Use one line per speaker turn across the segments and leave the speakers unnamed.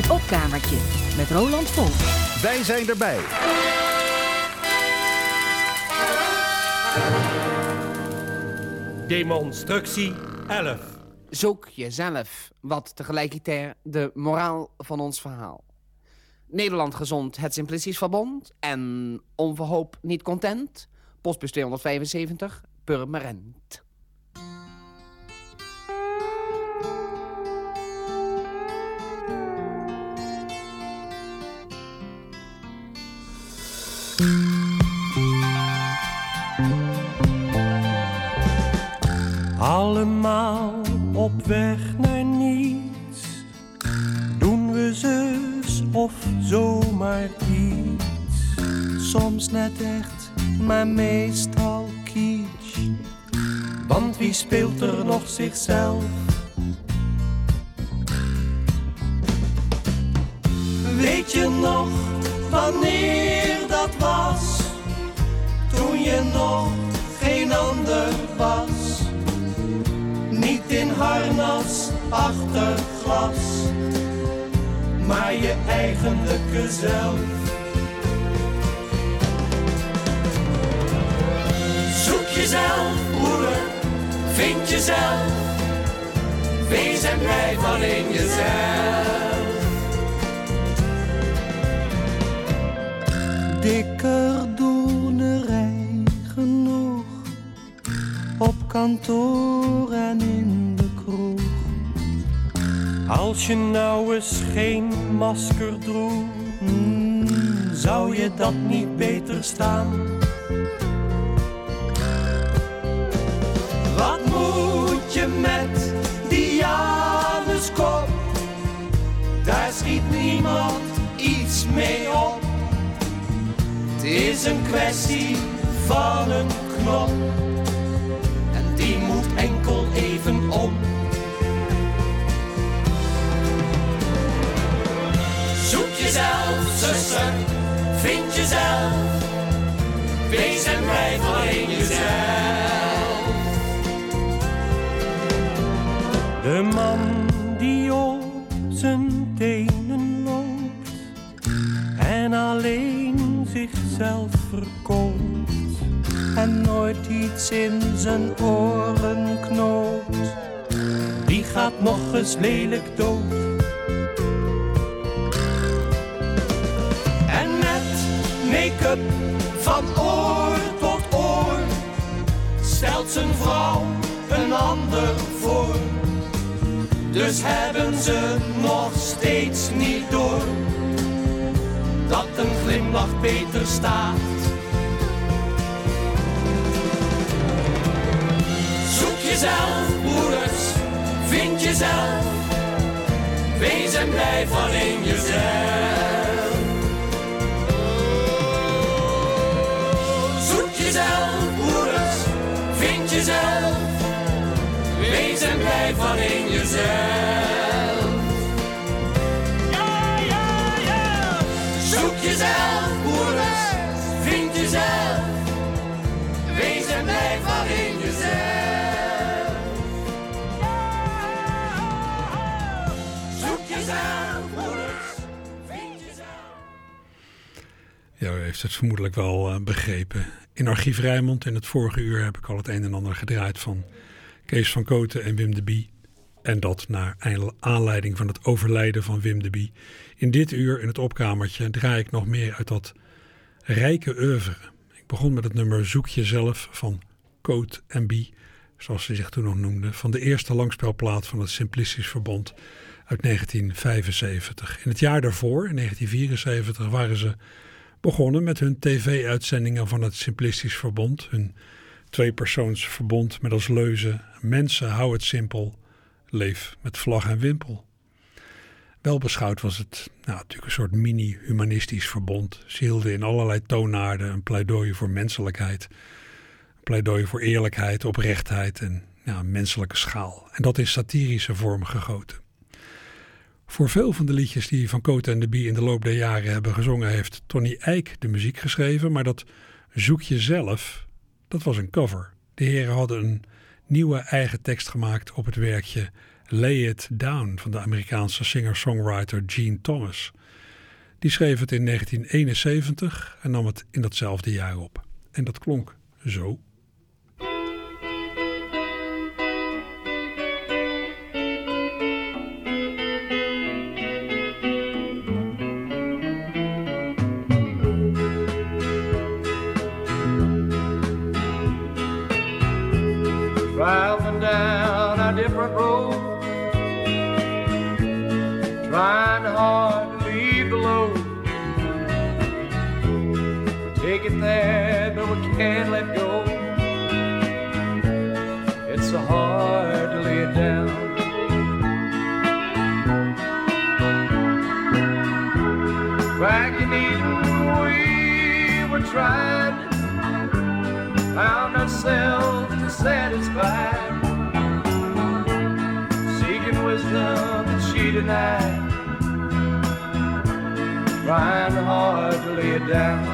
Het opkamertje met Roland Volk.
Wij zijn erbij.
Demonstructie 11.
Zoek jezelf, wat tegelijkertijd de moraal van ons verhaal. Nederland gezond, het Simplistisch Verbond en onverhoop niet content. Postbus 275, Purmerend.
Allemaal op weg naar niets. Doen we zus of zomaar iets. Soms net echt, maar meestal kitsch. Want wie speelt er nog zichzelf? Weet je nog wanneer dat was? Toen je nog geen ander was. Niet in harnas achter glas, maar je eigenlijke zelf. Zoek jezelf, broeder, vind jezelf. Wees en blij van in jezelf. Dikker doenerij genoeg op kantoor en in de kroeg. Als je nou eens geen masker droeg, mm, zou je dat niet beter staan? Wat moet je met die Januskop? Daar schiet niemand iets mee op. Het is een kwestie van een knop en die moet enkel even om. Zoek jezelf, zuster, vind jezelf, wees en blijf alleen jezelf. De man die op zijn tenen zichzelf verkoopt en nooit iets in zijn oren knoopt, die gaat nog eens lelijk dood. En met make-up van oor tot oor stelt zijn vrouw een ander voor. Dus hebben ze nog steeds niet door dat een glimlach beter staat. Zoek jezelf, broeders, vind jezelf. Wees en blijf alleen jezelf. Zoek jezelf, broeders, vind jezelf. Wees en blijf alleen jezelf.
Heeft het vermoedelijk wel eh, begrepen. In Archief Rijnmond in het vorige uur heb ik al het een en ander gedraaid van Kees van Koten en Wim de Bie. En dat naar aanleiding van het overlijden van Wim de Bie. In dit uur in het opkamertje draai ik nog meer uit dat rijke oeuvre. Ik begon met het nummer Zoek jezelf van Coat en Bie, zoals ze zich toen nog noemden, van de eerste langspelplaat van het Simplistisch Verbond uit 1975. In het jaar daarvoor, in 1974, waren ze begonnen met hun tv-uitzendingen van het Simplistisch Verbond, hun tweepersoonsverbond met als leuze mensen hou het simpel, leef met vlag en wimpel. Wel beschouwd was het nou, natuurlijk een soort mini-humanistisch verbond. Ze hielden in allerlei toonaarden een pleidooi voor menselijkheid. Een pleidooi voor eerlijkheid, oprechtheid en ja, menselijke schaal. En dat in satirische vorm gegoten. Voor veel van de liedjes die Van Cote en de Bie in de loop der jaren hebben gezongen, heeft Tony Eijk de muziek geschreven. Maar dat Zoek je zelf, dat was een cover. De heren hadden een nieuwe eigen tekst gemaakt op het werkje Lay It Down van de Amerikaanse singer-songwriter Gene Thomas. Die schreef het in 1971 en nam het in datzelfde jaar op. En dat klonk zo.
Can't let go. It's so hard to lay it down. Back in Eden, we were trying found ourselves dissatisfied, seeking wisdom that she denied, trying hard to lay it down.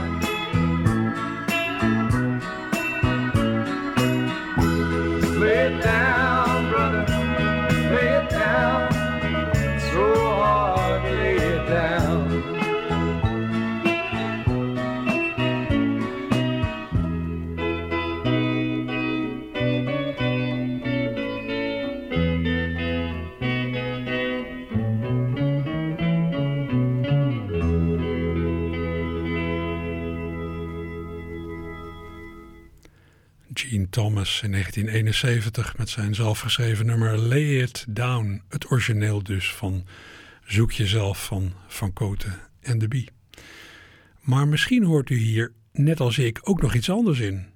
1971 met zijn zelfgeschreven nummer Lay It Down. Het origineel dus van Zoek Jezelf van Van Koten en de Bie. Maar misschien hoort u hier, net als ik, ook nog iets anders in.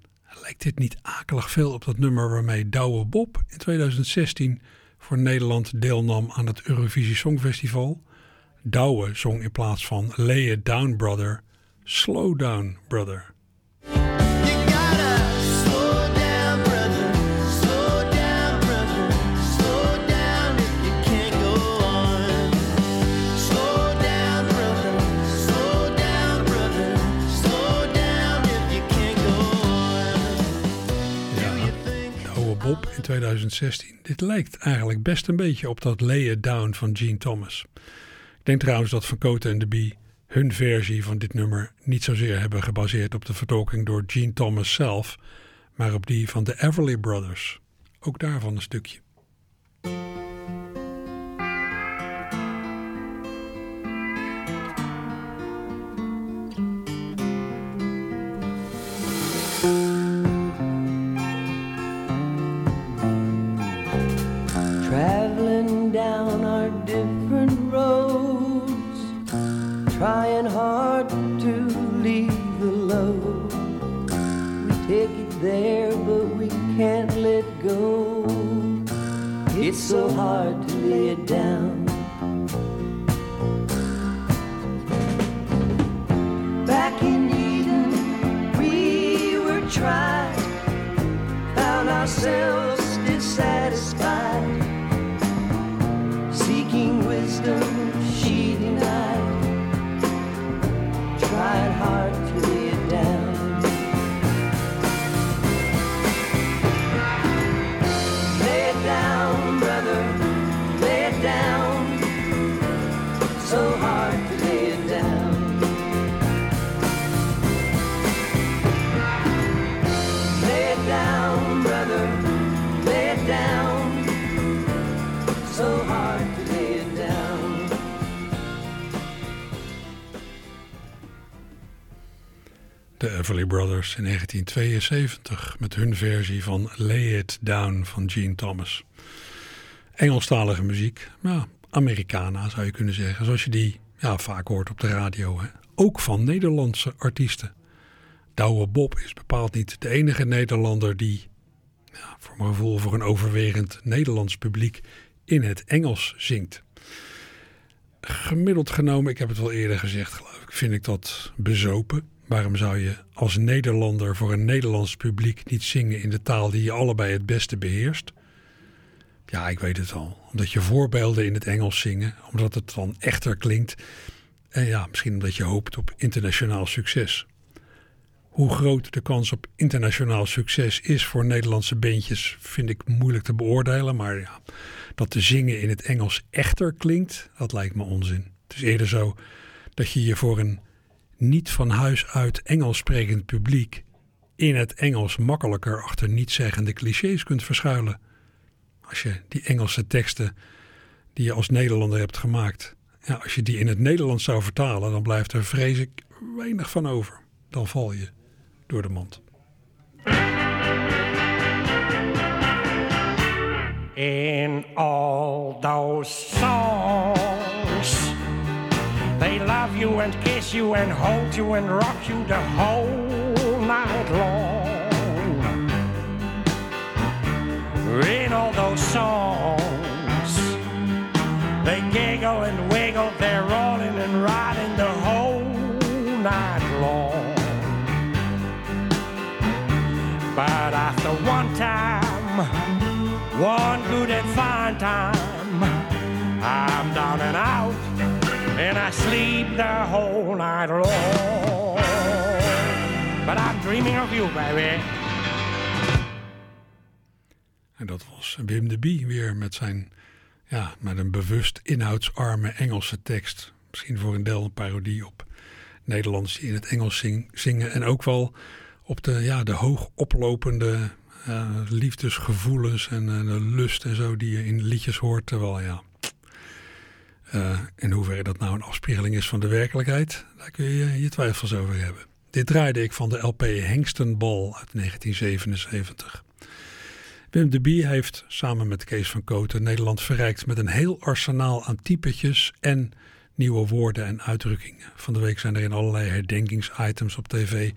Lijkt dit niet akelig veel op dat nummer waarmee Douwe Bob in 2016 voor Nederland deelnam aan het Eurovisie Songfestival? Douwe zong in plaats van Lay It Down Brother, Slow Down Brother. In 2016. Dit lijkt eigenlijk best een beetje op dat Lay It Down van Gene Thomas. Ik denk trouwens dat Van Koten en de Bie hun versie van dit nummer niet zozeer hebben gebaseerd op de vertolking door Gene Thomas zelf, maar op die van de Everly Brothers. Ook daarvan een stukje.
Trying hard to leave. We take it there, but we can't let go. It's so hard to lay it down. Back in Eden, we were tried, found ourselves
Brothers in 1972 met hun versie van Lay It Down van Gene Thomas. Engelstalige muziek, ja, Americana zou je kunnen zeggen, zoals je die ja, vaak hoort op de radio. Hè. Ook van Nederlandse artiesten. Douwe Bob is bepaald niet de enige Nederlander die, ja, voor mijn gevoel, voor een overwegend Nederlands publiek in het Engels zingt. Gemiddeld genomen, ik heb het wel eerder gezegd, geloof ik, vind ik dat bezopen. Waarom zou je als Nederlander voor een Nederlands publiek niet zingen in de taal die je allebei het beste beheerst? Ja, ik weet het al. Omdat je voorbeelden in het Engels zingen, omdat het dan echter klinkt. En ja, misschien omdat je hoopt op internationaal succes. Hoe groot de kans op internationaal succes is voor Nederlandse beentjes, vind ik moeilijk te beoordelen. Maar ja, dat te zingen in het Engels echter klinkt, dat lijkt me onzin. Het is eerder zo dat je je voor een niet van huis uit Engels sprekend publiek in het Engels makkelijker achter niet-zeggende clichés kunt verschuilen. Als je die Engelse teksten die je als Nederlander hebt gemaakt, ja, als je die in het Nederlands zou vertalen, dan blijft er vrees ik weinig van over. Dan val je door de mand.
in all those songs. They love you and kiss you and hold you and rock you the whole night long. In all those songs, they giggle and wiggle, they're rolling and riding the whole night long. But after one time, one good and fine time. I'm down and out, and I sleep the whole night long. But I'm dreaming of you, baby.
En dat was Wim de Bie weer met zijn, ja, met een bewust inhoudsarme Engelse tekst. Misschien voor een deel een parodie op Nederlands die in het Engels zing- zingen. En ook wel op de, ja, de hoog oplopende eh, liefdesgevoelens en eh, de lust en zo die je in liedjes hoort. Terwijl ja, eh, in hoeverre dat nou een afspiegeling is van de werkelijkheid, daar kun je je twijfels over hebben. Dit draaide ik van de LP Hengstenbal uit 1977. Wim de Bie heeft samen met Kees van Kooten Nederland verrijkt met een heel arsenaal aan typetjes en nieuwe woorden en uitdrukkingen. Van de week zijn er in allerlei herdenkingsitems op tv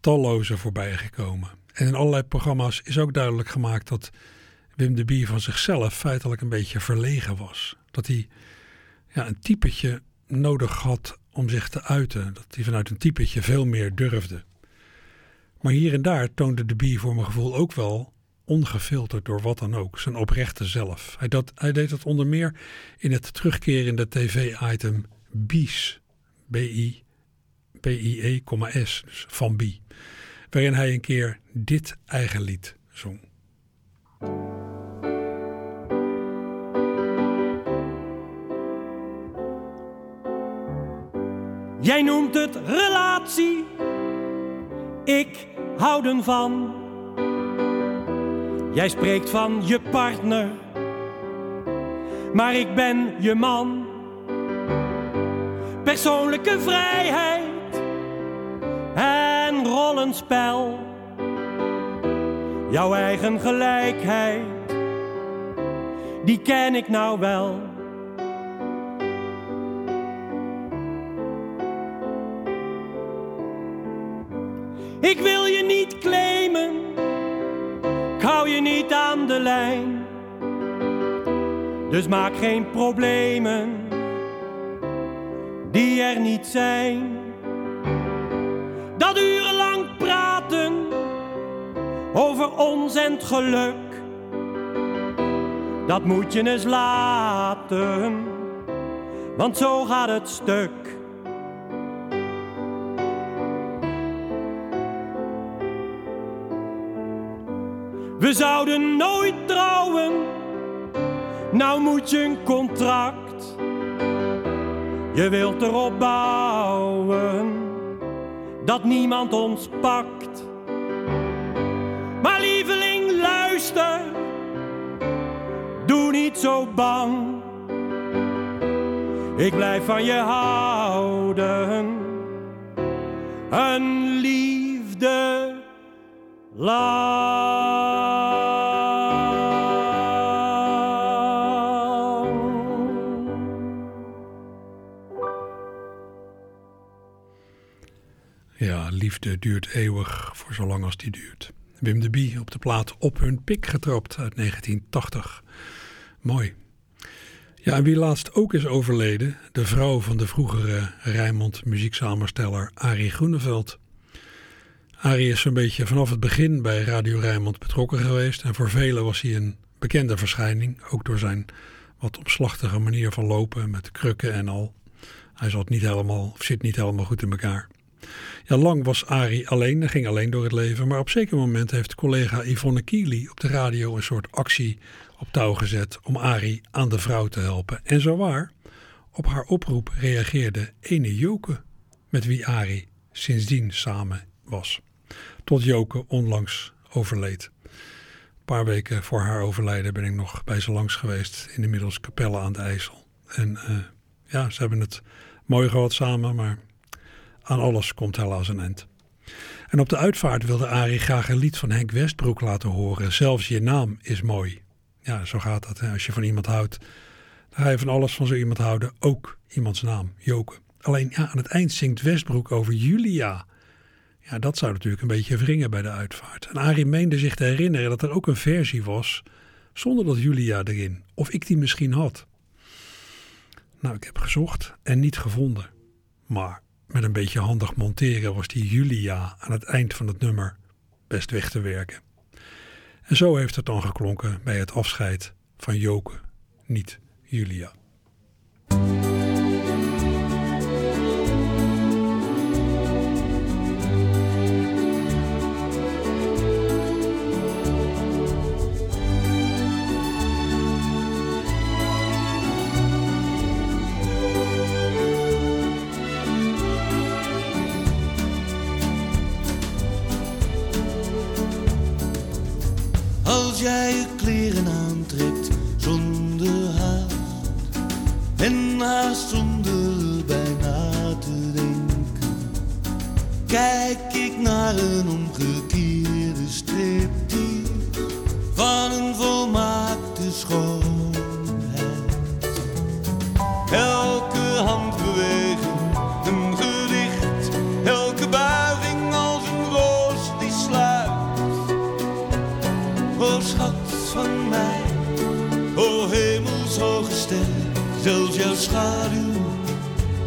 talloze voorbij gekomen. En in allerlei programma's is ook duidelijk gemaakt dat Wim de Bie van zichzelf feitelijk een beetje verlegen was. Dat hij ja, een typetje nodig had om zich te uiten. Dat hij vanuit een typetje veel meer durfde. Maar hier en daar toonde de Bie voor mijn gevoel ook wel, ongefilterd door wat dan ook, zijn oprechte zelf. Hij, dat, hij deed dat onder meer in het terugkerende tv-item Bies. B-I, B-I-E, S, dus van Bie. Waarin hij een keer dit eigen lied zong.
Jij noemt het relatie, ik houden van. Jij spreekt van je partner, maar ik ben je man. Persoonlijke vrijheid en rollenspel. Jouw eigen gelijkheid, die ken ik nou wel. Ik wil je niet claimen, ik hou je niet aan de lijn. Dus maak geen problemen die er niet zijn. Dat urenlang praten over ons en het geluk, dat moet je eens laten, want zo gaat het stuk. We zouden nooit trouwen, nou moet je een contract. Je wilt erop bouwen dat niemand ons pakt. Maar lieveling, luister, doe niet zo bang. Ik blijf van je houden, een liefde lang.
Liefde duurt eeuwig voor zolang als die duurt. Wim de Bie op de plaat Op hun pik getrapt uit 1980. Mooi. Ja, en wie laatst ook is overleden, de vrouw van de vroegere Rijnmond muzieksamensteller Arie Groeneveld. Arie is zo'n beetje vanaf het begin bij Radio Rijnmond betrokken geweest en voor velen was hij een bekende verschijning, ook door zijn wat omslachtige manier van lopen met krukken en al. Hij zat niet helemaal, of zit niet helemaal goed in elkaar. Ja, lang was Arie alleen, hij ging alleen door het leven. Maar op zeker moment heeft collega Yvonne Kiely op de radio een soort actie op touw gezet om Arie aan de vrouw te helpen. En zo waar, op haar oproep reageerde ene Joke, met wie Arie sindsdien samen was. Tot Joke onlangs overleed. Een paar weken voor haar overlijden ben ik nog bij ze langs geweest in inmiddels Capelle aan de IJssel. En eh, ja, ze hebben het mooi gehad samen, maar aan alles komt helaas een eind. En op de uitvaart wilde Arie graag een lied van Henk Westbroek laten horen. Zelfs je naam is mooi. Ja, zo gaat dat. Als je van iemand houdt, dan ga je van alles van zo iemand houden. Ook iemands naam, Joke. Alleen ja, aan het eind zingt Westbroek over Julia. Ja, dat zou natuurlijk een beetje wringen bij de uitvaart. En Arie meende zich te herinneren dat er ook een versie was zonder dat Julia erin. Of ik die misschien had. Nou, ik heb gezocht en niet gevonden. Maar met een beetje handig monteren was die Julia aan het eind van het nummer best weg te werken. En zo heeft het dan geklonken bij het afscheid van Joke, niet Julia.
Naar een omgekeerde striptease van een volmaakte schoonheid. Elke handbeweging een gedicht, elke buiging als een roos die sluit. O schat van mij, o hemelshoge ster, zelfs jouw schaduw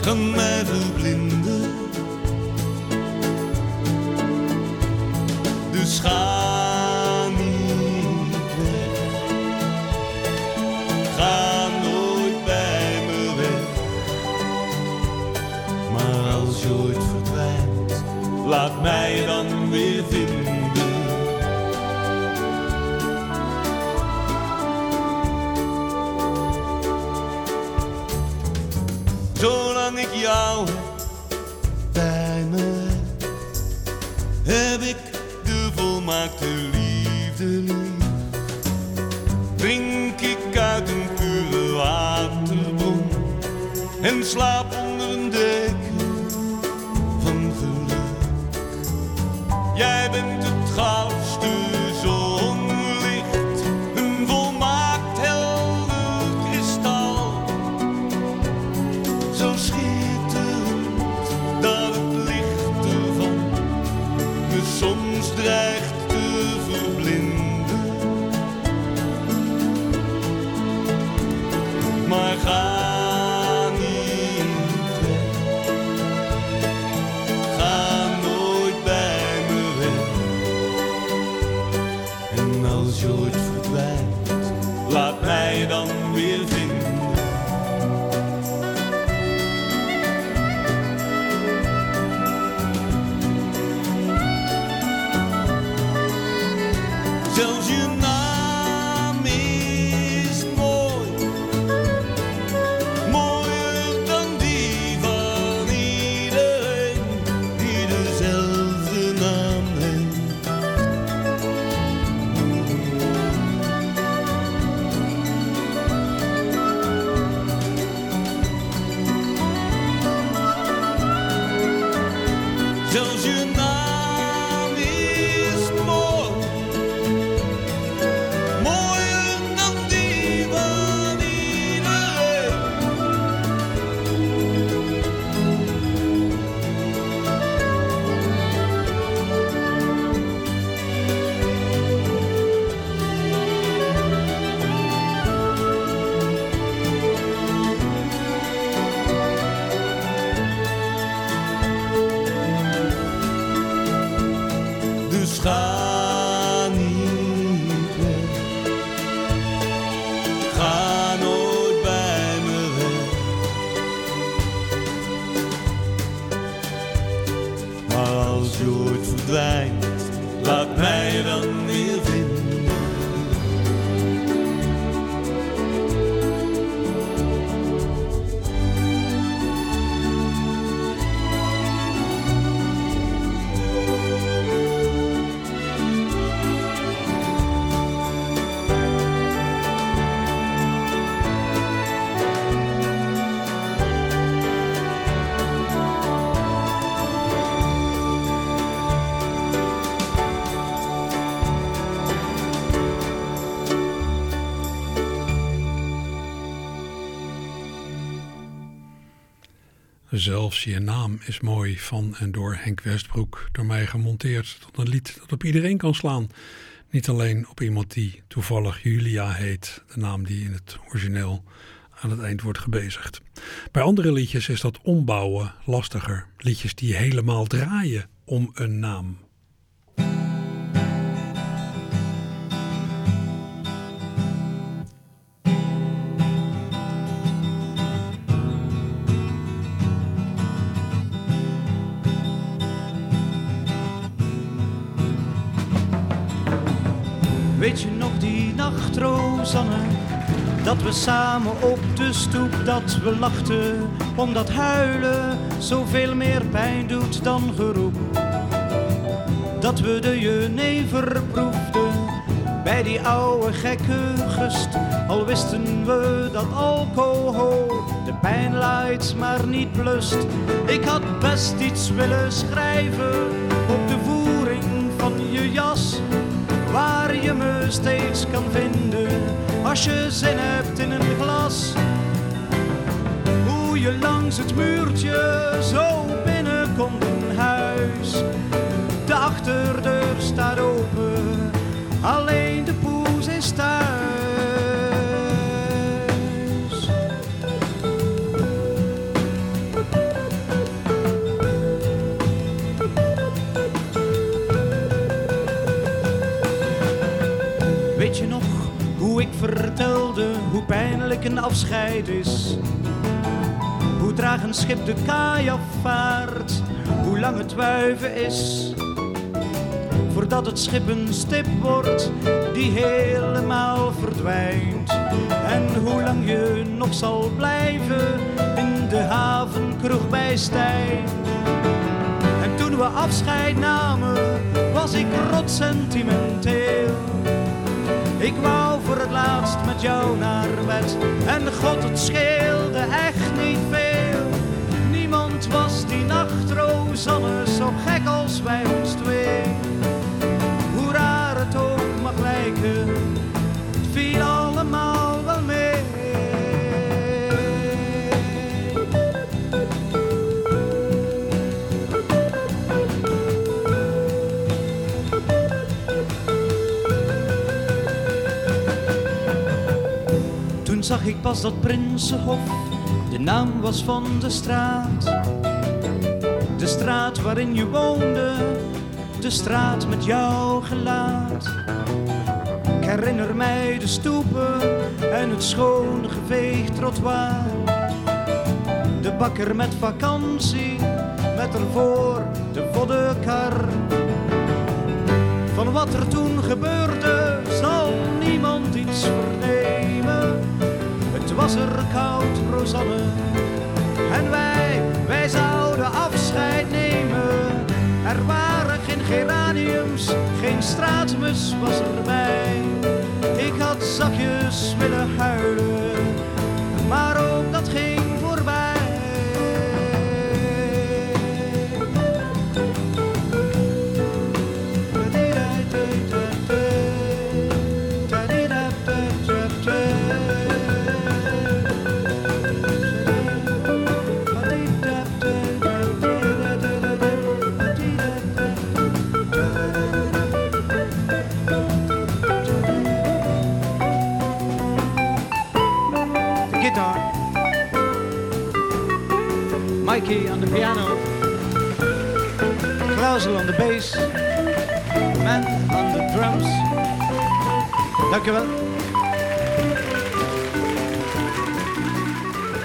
kan mij verblinden.
Zelfs je naam is mooi van en door Henk Westbroek, door mij gemonteerd tot een lied dat op iedereen kan slaan. Niet alleen op iemand die toevallig Julia heet, de naam die in het origineel aan het eind wordt gebezigd. Bij andere liedjes is dat ombouwen lastiger. Liedjes die helemaal draaien om een naam.
Dat we samen op de stoep, dat we lachten. Omdat huilen zoveel meer pijn doet dan geroep. Dat we de jenever proefden bij die oude gekke gust. Al wisten we dat alcohol de pijn leidt, maar niet blust. Ik had best iets willen schrijven op de voering van je jas waar je me steeds kan vinden als je zin hebt in een glas. Hoe je langs het muurtje zo binnenkomt in huis. De achterdeur staat open, alleen de poes pijnlijk een afscheid is? Hoe traag een schip de kaai afvaart, hoe lang het wuiven is. Voordat het schip een stip wordt die helemaal verdwijnt. En hoe lang je nog zal blijven in de havenkroeg bij Stijn. En toen we afscheid namen, was ik rot sentimenteel. Ik wou voor het laatst met jou naar bed. En god, het scheelde echt niet veel. Niemand was die nacht, Rosanne, zo gek als wij ons twee. Hoe raar het ook mag lijken, zag ik pas dat Prinsenhof de naam was van de straat. De straat waarin je woonde, de straat met jouw gelaat. Ik herinner mij de stoepen en het schoon geveegd trottoir. De bakker met vakantie, met ervoor de voddenkar. Van wat er toen gebeurde, zal niemand iets vernemen. Was er koud, Rosanne, en wij, wij zouden afscheid nemen. Er waren geen geraniums, geen straatmus was erbij. Ik had zakjes willen huilen, maar ook dat ging Klausel on the bass. Man on the drums. Dankjewel.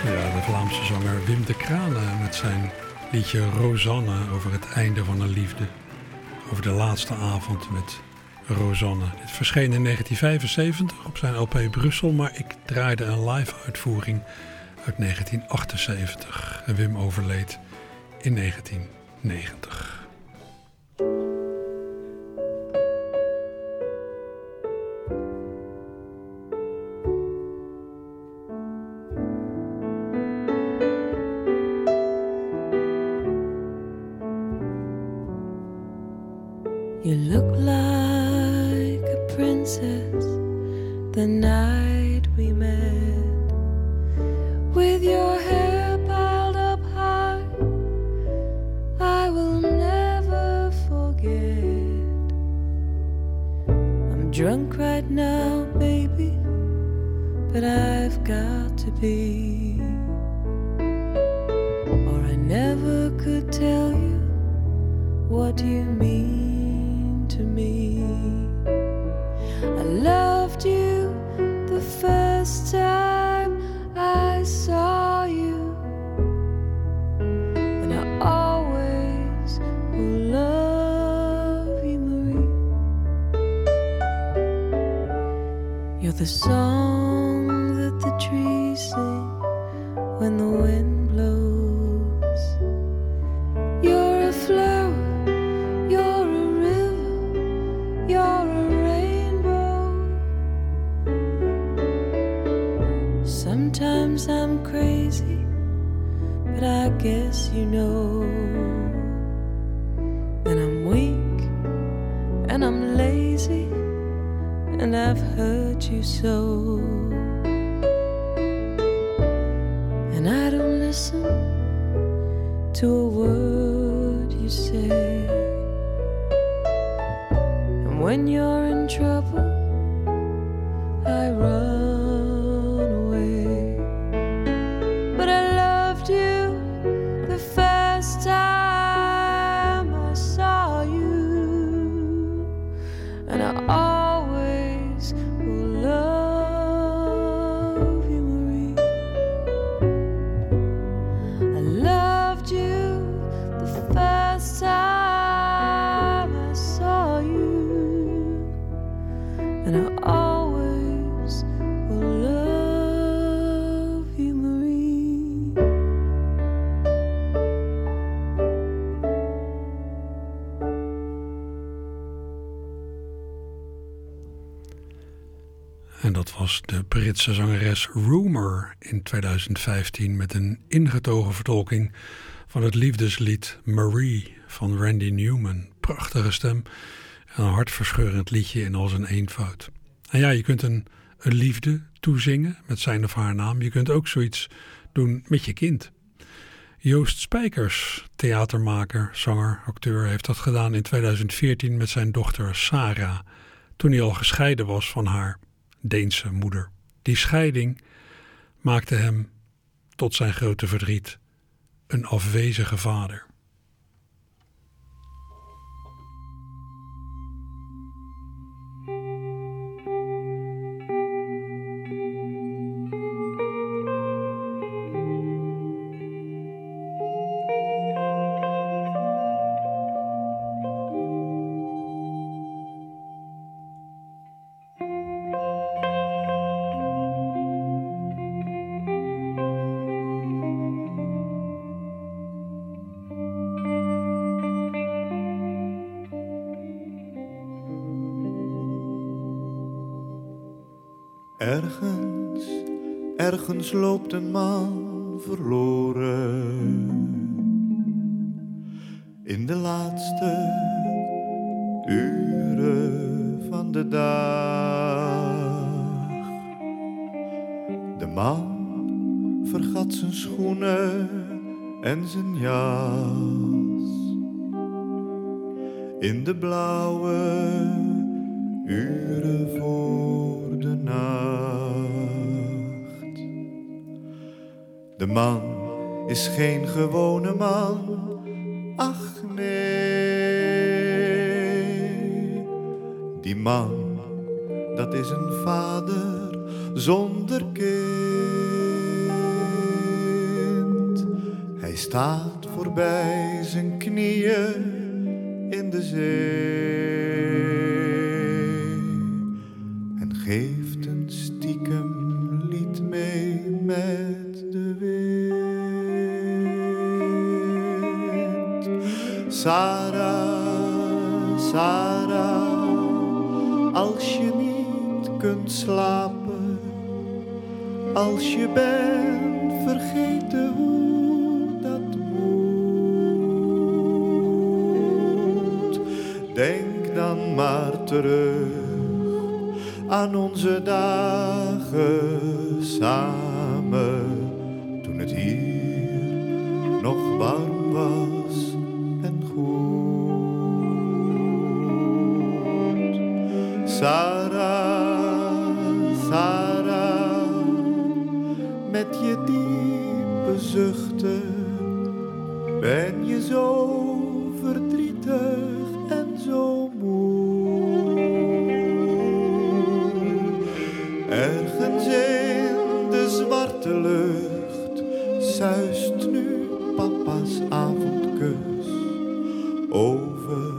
Ja, de Vlaamse zanger Wim de Kranen met zijn liedje Rosanne over het einde van een liefde. Over de laatste avond met Rosanne. Dit verscheen in 1975 op zijn LP Brussel, maar ik draaide een live uitvoering uit 1978. En Wim overleed in 1990.
You mean to me. I loved you the first time I saw you, and I always will love you, Marie. You're the song
En dat was de Britse zangeres Rumor in 2015 met een ingetogen vertolking van het liefdeslied Marie van Randy Newman. Prachtige stem en een hartverscheurend liedje in al zijn eenvoud. En ja, je kunt een, een liefde toezingen met zijn of haar naam. Je kunt ook zoiets doen met je kind. Joost Spijkers, theatermaker, zanger, acteur, heeft dat gedaan in 2014 met zijn dochter Sarah, toen hij al gescheiden was van haar Deense moeder. Die scheiding maakte hem, tot zijn grote verdriet, een afwezige vader.
Loopt een man verloren. In de laatste uren van de dag. De man vergat zijn schoenen en zijn jas. In de blauwe uren voor de nacht. De man is geen gewone man, ach nee. Die man, dat is een vader zonder kind. Hij staat voorbij zijn knieën in de zee en geeft Sarah, Sarah, als je niet kunt slapen, als je bent vergeten hoe dat moet, denk dan maar terug aan onze dagen samen, zuchten ben je zo verdrietig en zo moe. Ergens in de zwarte lucht zuist nu papa's avondkus over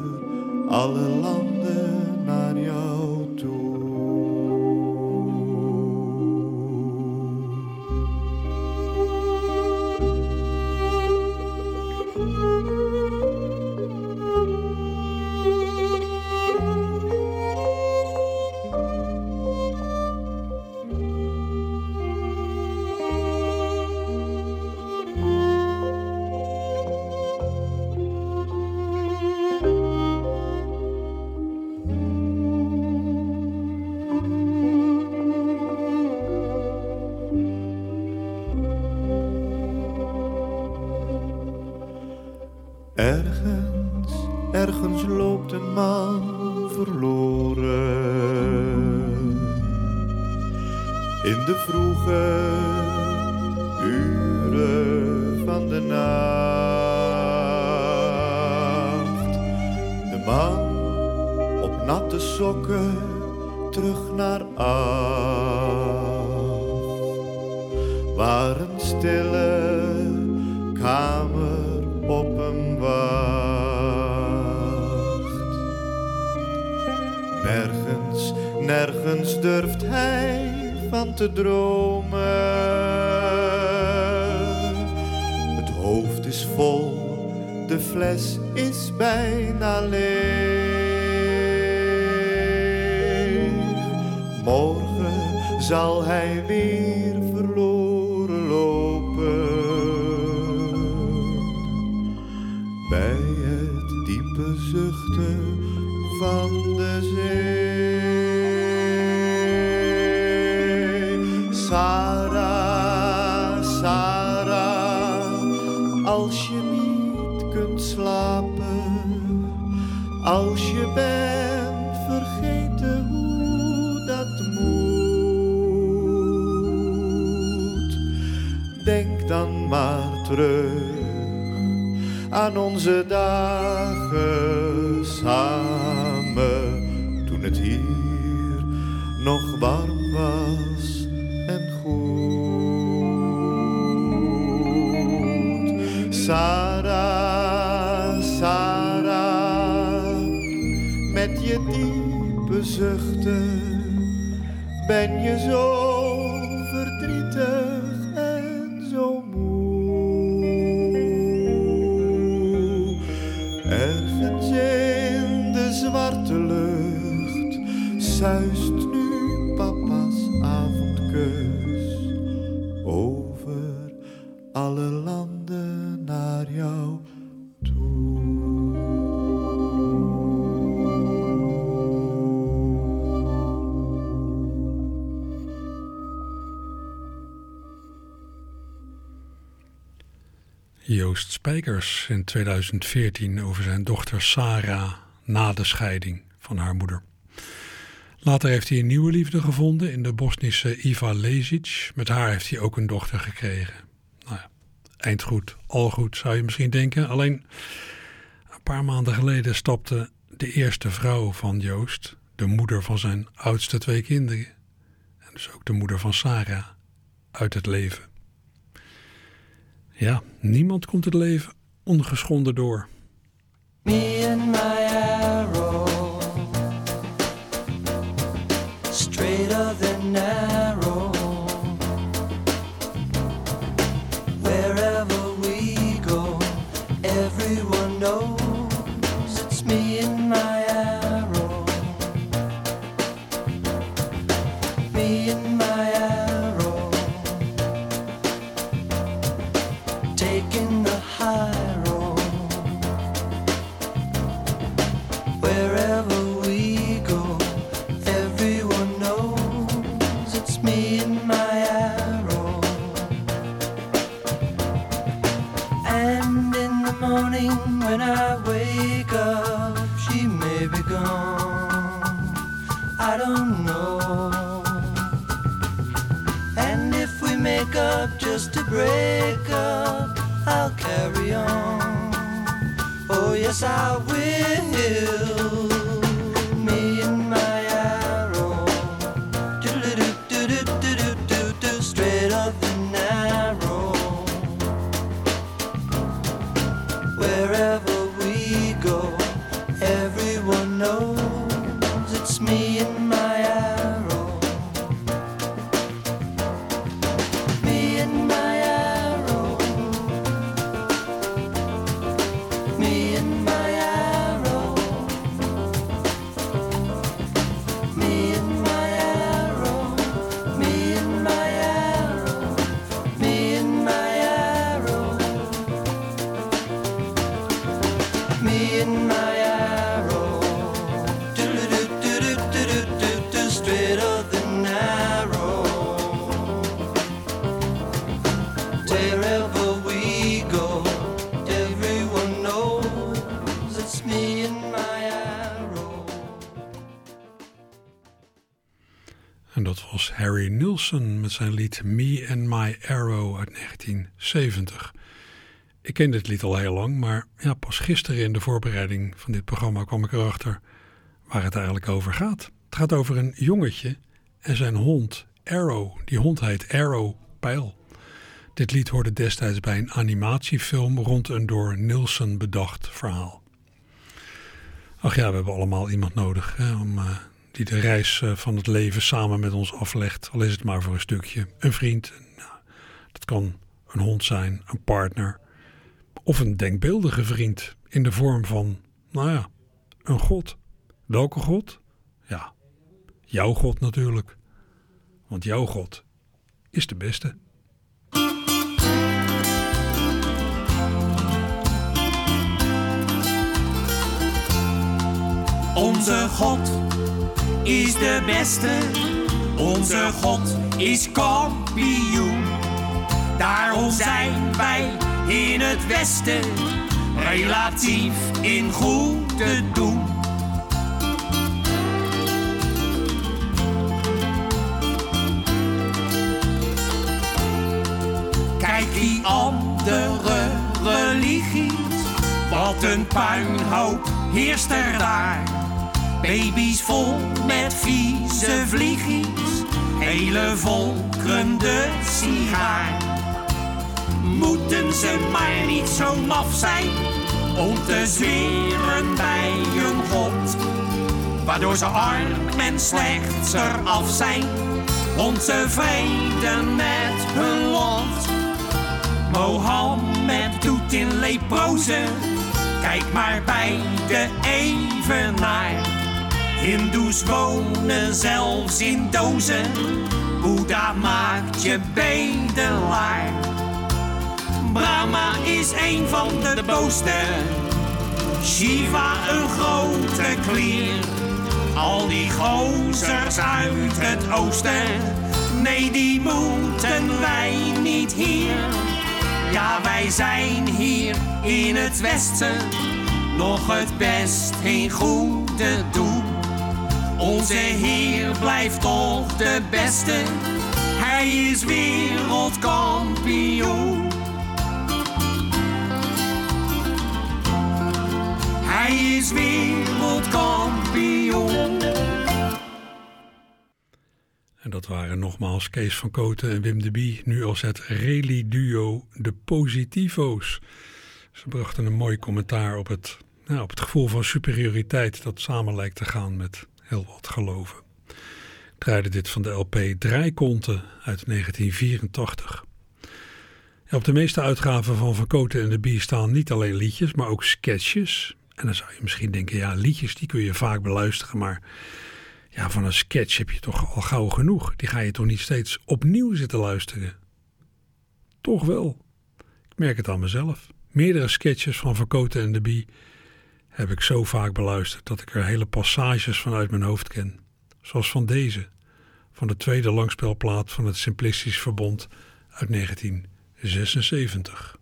alle landen
Spijkers in 2014 over zijn dochter Sarah na de scheiding van haar moeder. Later heeft hij een nieuwe liefde gevonden in de Bosnische Iva Lezic. Met haar heeft hij ook een dochter gekregen. Nou ja, eind goed, al goed zou je misschien denken. Alleen een paar maanden geleden stapte de eerste vrouw van Joost, de moeder van zijn oudste twee kinderen, en dus ook de moeder van Sarah, uit het leven. Ja, niemand komt het leven ongeschonden door.
break up. I'll carry on. Oh, yes, I will.
Met zijn lied Me and My Arrow uit 1970. Ik ken dit lied al heel lang, maar ja, pas gisteren in de voorbereiding van dit programma kwam ik erachter waar het eigenlijk over gaat. Het gaat over een jongetje en zijn hond Arrow. Die hond heet Arrow Pijl. Dit lied hoorde destijds bij een animatiefilm rond een door Nilsson bedacht verhaal. Ach ja, we hebben allemaal iemand nodig hè, om, eh, die de reis eh, van het leven samen met ons aflegt. Al is het maar voor een stukje. Een vriend, nou, dat kan een hond zijn, een partner of een denkbeeldige vriend in de vorm van, nou ja, een god. Welke god? Ja, jouw god natuurlijk. Want jouw god is de beste.
Onze God is de beste. Onze God is kampioen. Daarom zijn wij in het Westen relatief in goede doen. Kijk die andere religies, wat een puinhoop heerst er daar. Baby's vol met vieze vliegjes, hele volkeren de sigaar. Moeten ze maar niet zo maf zijn om te zweren bij een god. Waardoor ze arm en slechts eraf zijn, ontevreden met hun lot. Mohammed doet in leprozen, kijk maar bij de evenaar. Hindoes wonen zelfs in dozen, Boeddha maakt je bedelaar. Brahma is een van de boosten, Shiva een grote klier. Al die gozers uit het oosten, nee die moeten wij niet hier. Ja, wij zijn hier in het westen nog het best in goede doen. Onze Heer blijft toch de beste, Hij is wereldkampioen. Hij is wereldkampioen.
En dat waren nogmaals Kees van Koten en Wim de Bie, nu als het rally-duo De Positivo's. Ze brachten een mooi commentaar op het, nou, op het gevoel van superioriteit dat samen lijkt te gaan met heel wat geloven. Draaide dit van de LP Draaikonten uit 1984. Ja, op de meeste uitgaven van Van en de Bie staan niet alleen liedjes, maar ook sketches. En dan zou je misschien denken, ja, liedjes die kun je vaak beluisteren, maar ja, van een sketch heb je toch al gauw genoeg. Die ga je toch niet steeds opnieuw zitten luisteren? Toch wel. Ik merk het aan mezelf. Meerdere sketches van Verkoten en de Bie heb ik zo vaak beluisterd dat ik er hele passages van uit mijn hoofd ken. Zoals van deze, van de tweede langspelplaat van het Simplistisch Verbond uit 1976.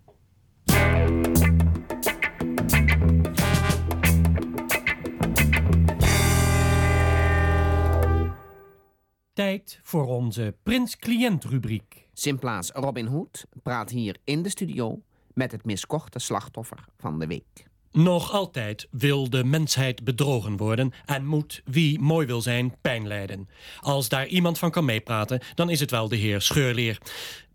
Tijd voor onze Prins-cliënt rubriek.
Simplaats Robin Hood praat hier in de studio met het miskochte slachtoffer van de week.
Nog altijd wil de mensheid bedrogen worden en moet wie mooi wil zijn pijn lijden. Als daar iemand van kan meepraten, dan is het wel de heer Scheurleer.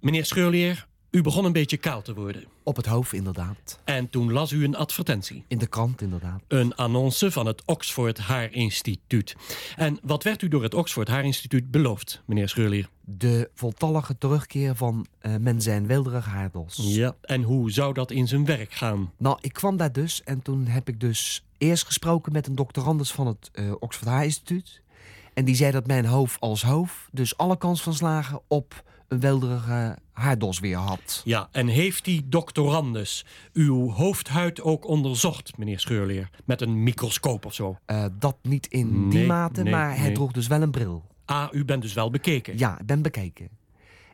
Meneer Scheurleer, u begon een beetje kaal te worden.
Op het hoofd, inderdaad.
En toen las u een advertentie.
In de krant, inderdaad.
Een annonce van het Oxford Haarinstituut. En wat werd u door het Oxford Haarinstituut beloofd, meneer Scheurleer?
De voltallige terugkeer van eh men zijn wilderige haardos.
Ja, en hoe zou dat in zijn werk gaan?
Nou, ik kwam daar dus en toen heb ik dus eerst gesproken met een doctorandus van het eh, Oxford Haarinstituut. En die zei dat mijn hoofd als hoofd dus alle kans van slagen op een wilderige haardos weer had.
Ja, en heeft die doctorandus uw hoofdhuid ook onderzocht, meneer Scheurleer? Met een microscoop of zo?
Eh, dat niet in die mate,
nee,
maar hij droeg dus wel een bril.
Ah, u bent dus wel bekeken?
Ja, ik ben bekeken.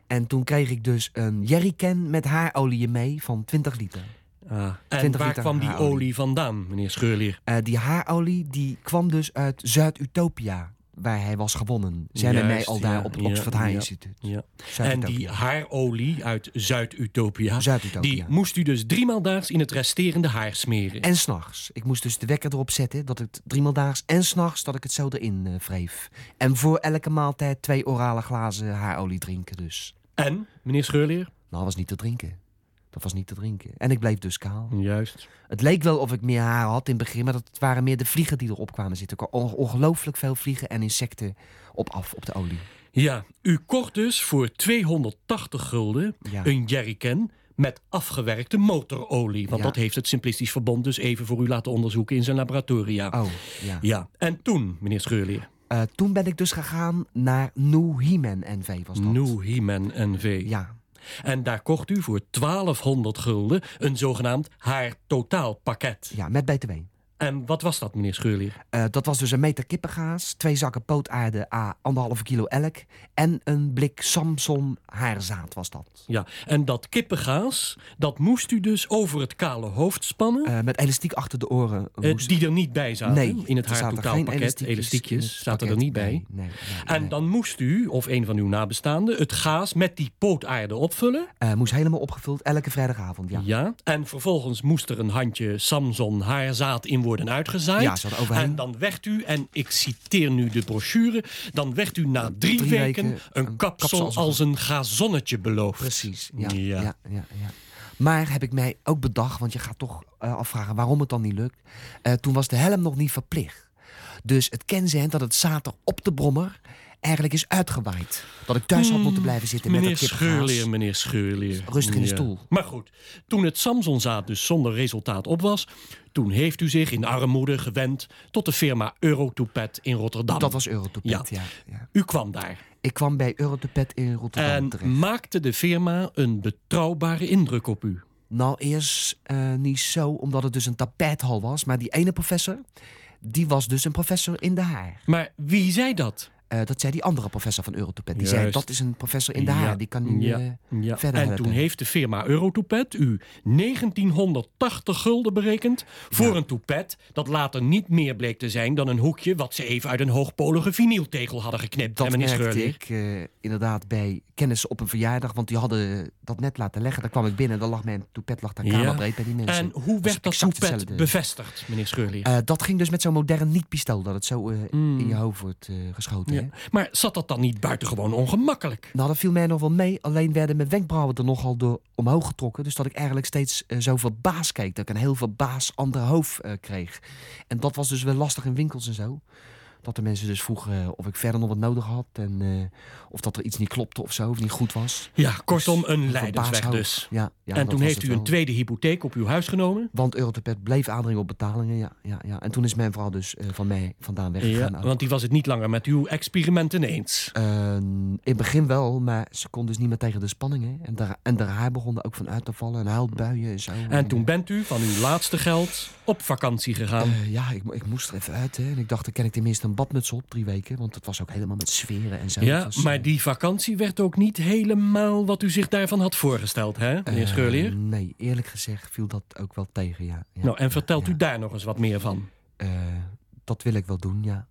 En toen kreeg ik dus een jerrycan met haarolie mee van 20 liter.
Ah, en
20
waar
liter
kwam die
haarolie.
olie vandaan, meneer Scheurleer?
Eh, die haarolie die kwam dus uit Zuid-Utopia, waar hij was gewonnen. Zijn met mij
Juist,
al daar op het Oxford
ja. Ja. En
Zuid-Utopia.
die haarolie uit Zuid-Utopia, die moest u dus driemaal daags in het resterende haar smeren.
En s'nachts. Ik moest dus de wekker erop zetten dat het driemaal daags en s'nachts dat ik het zo erin eh, wreef. En voor elke maaltijd twee orale glazen haarolie drinken dus.
En, meneer Scheurleer?
Nou, dat was niet te drinken. Dat was niet te drinken. En ik bleef dus kaal.
Juist.
Het leek wel of ik meer haar had in het begin, maar dat waren meer de vliegen die erop kwamen zitten. Er kwamen ongelooflijk veel vliegen en insecten op af op de olie.
Ja, u kocht dus voor 280 gulden
Ja.
een jerrycan met afgewerkte motorolie. Want
Ja.
dat heeft het Simplistisch Verbond dus even voor u laten onderzoeken in zijn laboratoria.
Oh, ja.
Ja, en toen, meneer Scheurleer?
Eh, toen ben ik dus gegaan naar New He-Man NV was dat.
New He-Man NV.
Ja.
En daar kocht u voor 1200 gulden een zogenaamd haar totaalpakket.
Ja, met BTW.
En wat was dat, meneer Scheurleer?
Eh, dat was dus een meter kippengaas, twee zakken pootaarde a anderhalve kilo elk en een blik Samson haarzaad was dat.
Ja, en dat kippengaas, dat moest u dus over het kale hoofd spannen.
Eh, met elastiek achter de oren.
eh, die er niet bij zaten
Nee,
in het
er
haar
zaten geen
totaalpakket.
elastiekjes
zaten er
pakket.
niet bij.
Nee,
En dan moest u, of een van uw nabestaanden, het gaas met die pootaarde opvullen.
Moest helemaal opgevuld elke vrijdagavond, ja.
Ja. En vervolgens moest er een handje Samson haarzaad in worden uitgezaaid.
Ja, overheen.
En dan werd u, en ik citeer nu de brochure, dan werd u na drie,
Drie
weken,
weken
een
een
kapsel,
kapsel als een-
gazonnetje beloofd.
Precies, ja,
Ja.
ja. Ja, Maar heb ik mij ook bedacht, want je gaat toch eh, afvragen waarom het dan niet lukt. Eh, toen was de helm nog niet verplicht. Dus het kenzend dat het zater op de brommer eigenlijk is uitgewaaid. Dat ik thuis had moeten blijven zitten met
Hmm, Meneer
dat kippengaas.
Scheurleer, meneer Scheurleer.
Rustig in de stoel.
Maar goed, toen het Samsonzaad dus zonder resultaat op was... toen heeft u zich in armoede gewend tot de firma Eurotopet in Rotterdam.
Dat was Eurotopet, ja. ja.
U kwam daar.
Ik kwam bij Eurotopet in Rotterdam
En
terecht.
maakte de firma een betrouwbare indruk op u?
Nou, eerst eh, niet zo, omdat het dus een tapijthal was. Maar die ene professor, die was dus een professor in de haar.
Maar wie zei dat?
Eh, dat zei die andere professor van Eurotopet. Die zei, dat is een professor in de
Ja,
haar. Die kan nu
ja,
eh,
ja.
verder
En
helpen.
toen heeft de firma Eurotopet u 1980 gulden berekend voor een toepet dat later niet meer bleek te zijn dan een hoekje wat ze even uit een hoogpolige vinyltegel hadden geknipt.
Dat merkte ik eh, inderdaad bij kennissen op een verjaardag. Want die hadden dat net laten leggen. Daar kwam ik binnen. Dan lag mijn toepet lag daar kamerbreed bij die mensen.
En hoe werd dat
exact
toepet bevestigd, meneer Scheurleer?
Eh, dat ging dus met zo'n modern niet-pistool. Dat het zo eh, in je hoofd wordt geschoten.
Maar zat dat dan niet buitengewoon ongemakkelijk?
Nou, dat viel mij nog wel mee. Alleen werden mijn wenkbrauwen er nogal door omhoog getrokken. Dus dat ik eigenlijk steeds eh, zo verbaasd keek. Dat ik een heel verbaasd ander hoofd eh, kreeg. En dat was dus wel lastig in winkels en zo. Dat de mensen dus vroegen eh, of ik verder nog wat nodig had. En eh, of dat er iets niet klopte of zo. Of niet goed was.
Ja, kortom, een lijdensweg
verbaasd
dus.
Ja, ja,
en toen heeft u een
wel.
tweede hypotheek op uw huis genomen?
Want Eurotopet bleef aandringen op betalingen. Ja, ja, ja. En toen is mijn vrouw dus eh, van mij vandaan weggegaan.
Ja, want die was het niet langer met uw experimenten eens.
Eh, in het begin wel, maar ze kon dus niet meer tegen de spanningen. En daar, en haar haar begon er ook van uit te vallen. En huilbuien en zo.
En toen bent u van uw laatste geld op vakantie gegaan.
Ja, ik, ik moest er even uit. Hè. En ik dacht, dan ken ik tenminste een badmuts op, drie weken. Want het was ook helemaal met sferen en zo.
ja,
was,
maar
eh,
die vakantie werd ook niet helemaal wat u zich daarvan had voorgesteld, hè, meneer Scheurleer?
Nee, eerlijk gezegd viel dat ook wel tegen, ja. ja
nou, en vertelt
ja.
u daar nog eens wat meer van?
Eh, dat wil ik wel doen, ja.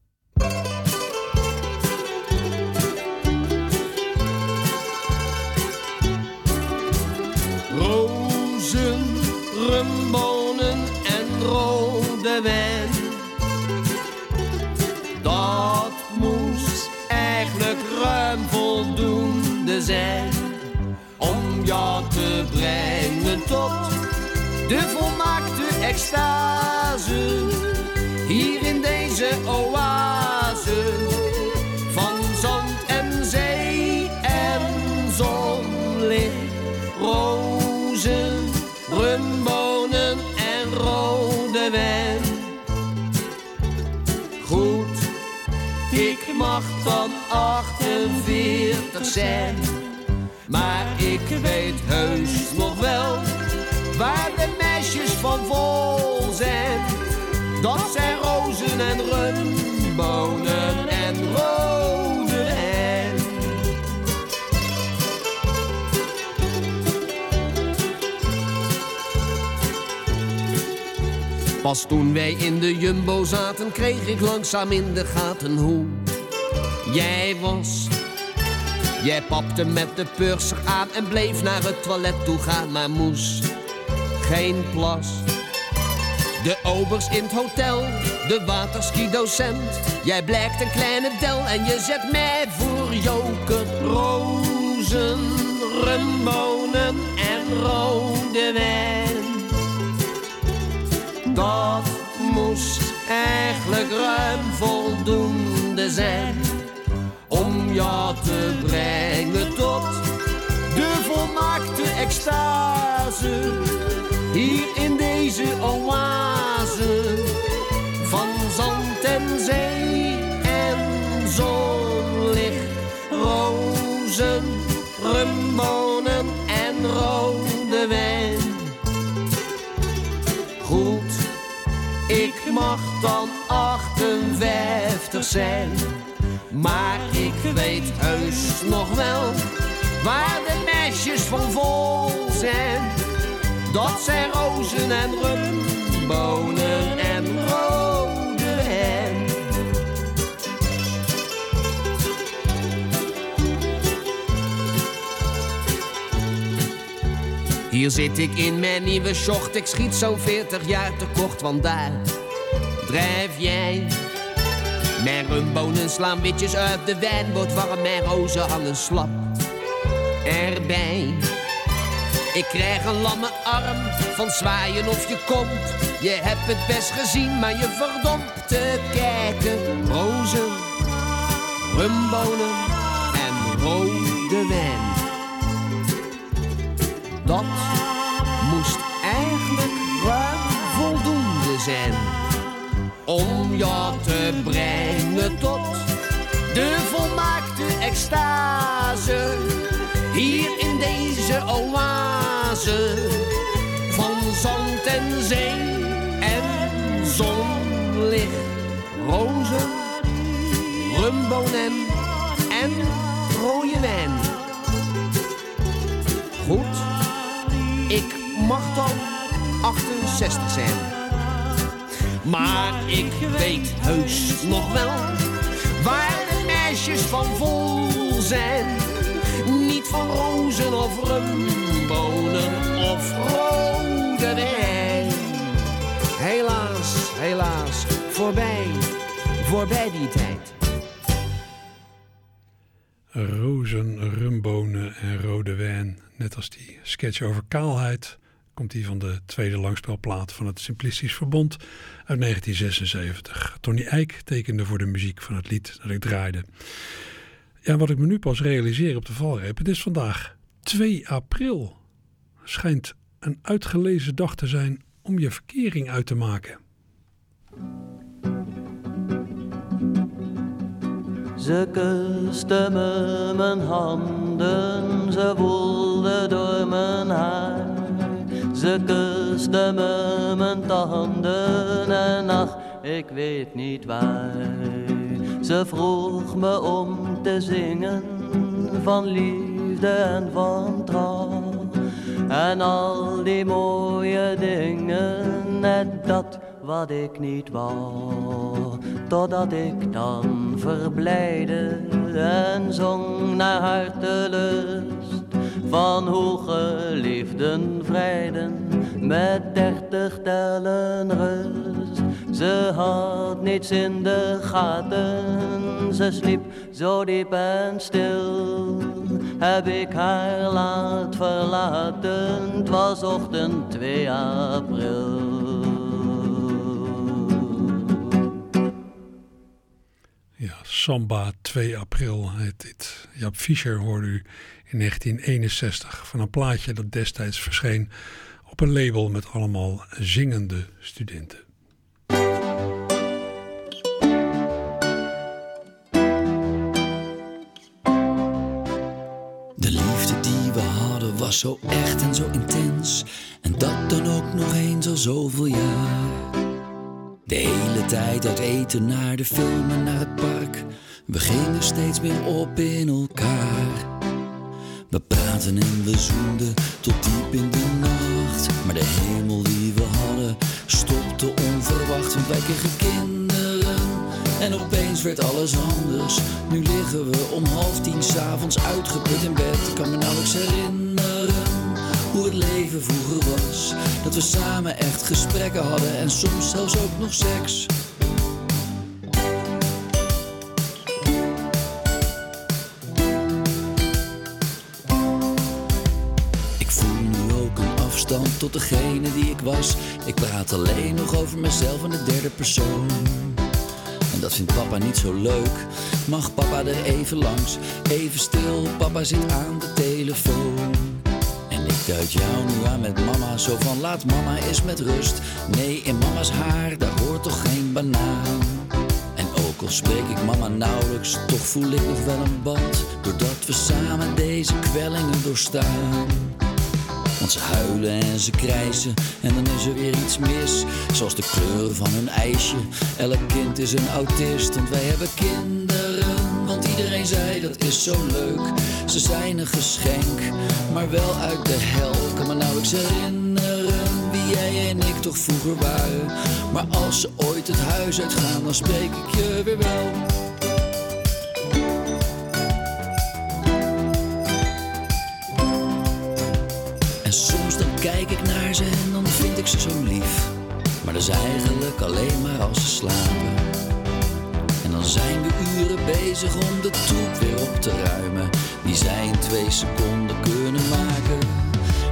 rozen, rumbonen en rode om jou te brengen tot de volmaakte extase. Hier in deze oase van zand en zee en zonlicht. Rozen, rumbonen mag dan 48 zijn. Maar ik weet heus nog wel waar de meisjes van vol zijn. Dat zijn rozen en rumbonen en rode. Pas toen wij in de jumbo zaten, kreeg ik langzaam in de gaten hoe jij was. Jij papte met de purser aan en bleef naar het toilet toe gaan, maar moest geen plas. De obers in het hotel, de waterski-docent. Jij blijkt een kleine del en je zet mij voor joker. Rozen, rumbonen en rode wijn. Dat moest eigenlijk ruim voldoende zijn jou te brengen tot de volmaakte extase. Hier in deze oase van zand en zee en zonlicht. Rozen, rumbonen en rode wijn. Goed, ik mag dan 58 zijn. Maar ik weet heus nog wel waar de meisjes van vol zijn. Dat zijn rozen en rumbonen en rode wijn. Hier zit ik in mijn nieuwe short, ik schiet zo'n 40 jaar te kort, want daar drijf jij. Mijn rumbonen slaan witjes uit, de wijn wordt warm, mijn rozen hangen slap erbij. Ik krijg een lamme arm van zwaaien of je komt. Je hebt het best gezien, maar je verdomd te kijken. Rozen, rumbonen en rode wijn. Dat moest eigenlijk ruim voldoende zijn om jou te brengen tot de volmaakte extase. Hier in deze oase van zand en zee en zonlicht. Rozen, rumbonen en rode wijn. Goed, ik mag dan 68 zijn. Maar ik weet heus nog wel waar de meisjes van vol zijn. Niet van rozen of rumbonen of rode wijn. Helaas, helaas, voorbij, voorbij die tijd.
Rozen, rumbonen en rode wijn. Net als die sketch over kaalheid komt die van de tweede langspelplaat van het Simplistisch Verbond uit 1976. Tony Eijk tekende voor de muziek van het lied dat ik draaide. Ja, wat ik me nu pas realiseer op de valreep, het is vandaag 2 april. Schijnt een uitgelezen dag te zijn om je verkering uit te maken.
Ze kuste me mijn handen, ze woelde door mijn haar. Ze kuste me mijn tanden en ach, ik weet niet waar. Ze vroeg me om te zingen van liefde en van trouw. En al die mooie dingen, net dat wat ik niet wou. Totdat ik dan verblijde en zong naar hartelust van hoge liefden vrijden met dertig tellen rust. Ze had niets in de gaten, ze sliep zo diep en stil. Heb ik haar laat verlaten, was ochtend 2 april.
Ja, Samba 2 april heet dit. Jaap Fischer hoorde u in 1961 van een plaatje dat destijds verscheen op een label met allemaal zingende studenten.
De liefde die we hadden was zo echt en zo intens. En dat dan ook nog eens al zoveel jaar. De hele tijd uit eten naar de film en naar het park. We gingen steeds meer op in elkaar. We praten en we zoenden tot diep in de nacht. Maar de hemel die we hadden stopte onverwacht, want wij kregen kinderen. En opeens werd alles anders. Nu liggen we om half tien s'avonds uitgeput in bed. Ik kan me nauwelijks herinneren hoe het leven vroeger was. Dat we samen echt gesprekken hadden en soms zelfs ook nog seks. Tot degene die ik was. Ik praat alleen nog over mezelf in de derde persoon. En dat vindt papa niet zo leuk. Mag papa er even langs? Even stil, papa zit aan de telefoon. En ik duid jou nu aan met mama, zo van laat mama eens met rust. Nee, in mama's haar, daar hoort toch geen banaan. En ook al spreek ik mama nauwelijks, toch voel ik nog wel een band. Doordat we samen deze kwellingen doorstaan. Want ze huilen en ze krijsen en dan is er weer iets mis. Zoals de kleur van hun ijsje. Elk kind is een autist, want wij hebben kinderen. Want iedereen zei dat is zo leuk. Ze zijn een geschenk, maar wel uit de hel. Kan me nauwelijks herinneren wie jij en ik toch vroeger waren. Maar als ze ooit het huis uitgaan, dan spreek ik je weer wel. Kijk ik naar ze en dan vind ik ze zo lief. Maar dat is eigenlijk alleen maar als ze slapen. En dan zijn we uren bezig om de troep weer op te ruimen. Die zij in twee seconden kunnen maken.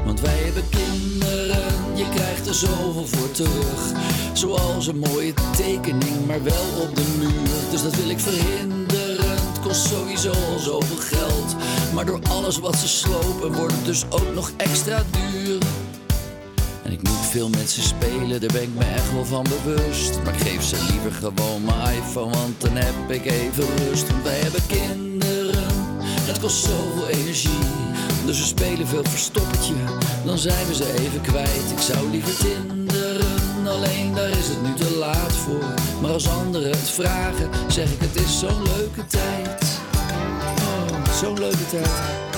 Want wij hebben kinderen, je krijgt er zoveel voor terug. Zoals een mooie tekening, maar wel op de muur. Dus dat wil ik verhinderen. Het kost sowieso al zoveel geld. Maar door alles wat ze slopen, wordt het dus ook nog extra duur. Veel met ze spelen, daar ben ik me echt wel van bewust. Maar ik geef ze liever gewoon mijn iPhone, want dan heb ik even rust. Want wij hebben kinderen, dat kost zoveel energie. Dus we spelen veel verstoppertje, dan zijn we ze even kwijt. Ik zou liever tinderen, alleen daar is het nu te laat voor. Maar als anderen het vragen, zeg ik het is zo'n leuke tijd. Oh, zo'n leuke tijd.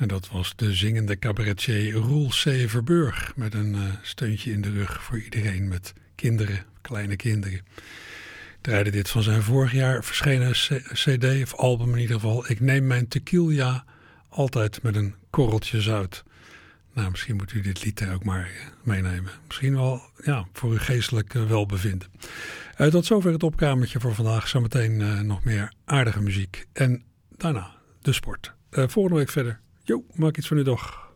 En dat was de zingende cabaretier Roel C. Met een eh, steuntje in de rug voor iedereen met kinderen, kleine kinderen. Draaide dit van zijn vorig jaar verschenen CD of album in ieder geval. Ik neem mijn tequila altijd met een korreltje zout. Nou, misschien moet u dit lied er ook maar eh, meenemen. Misschien wel ja, voor uw geestelijk eh, welbevinden. Eh, tot zover het opkamertje voor vandaag. Zometeen eh, nog meer aardige muziek. En daarna de sport. Eh, volgende week verder. Jo, maak iets van uw dag.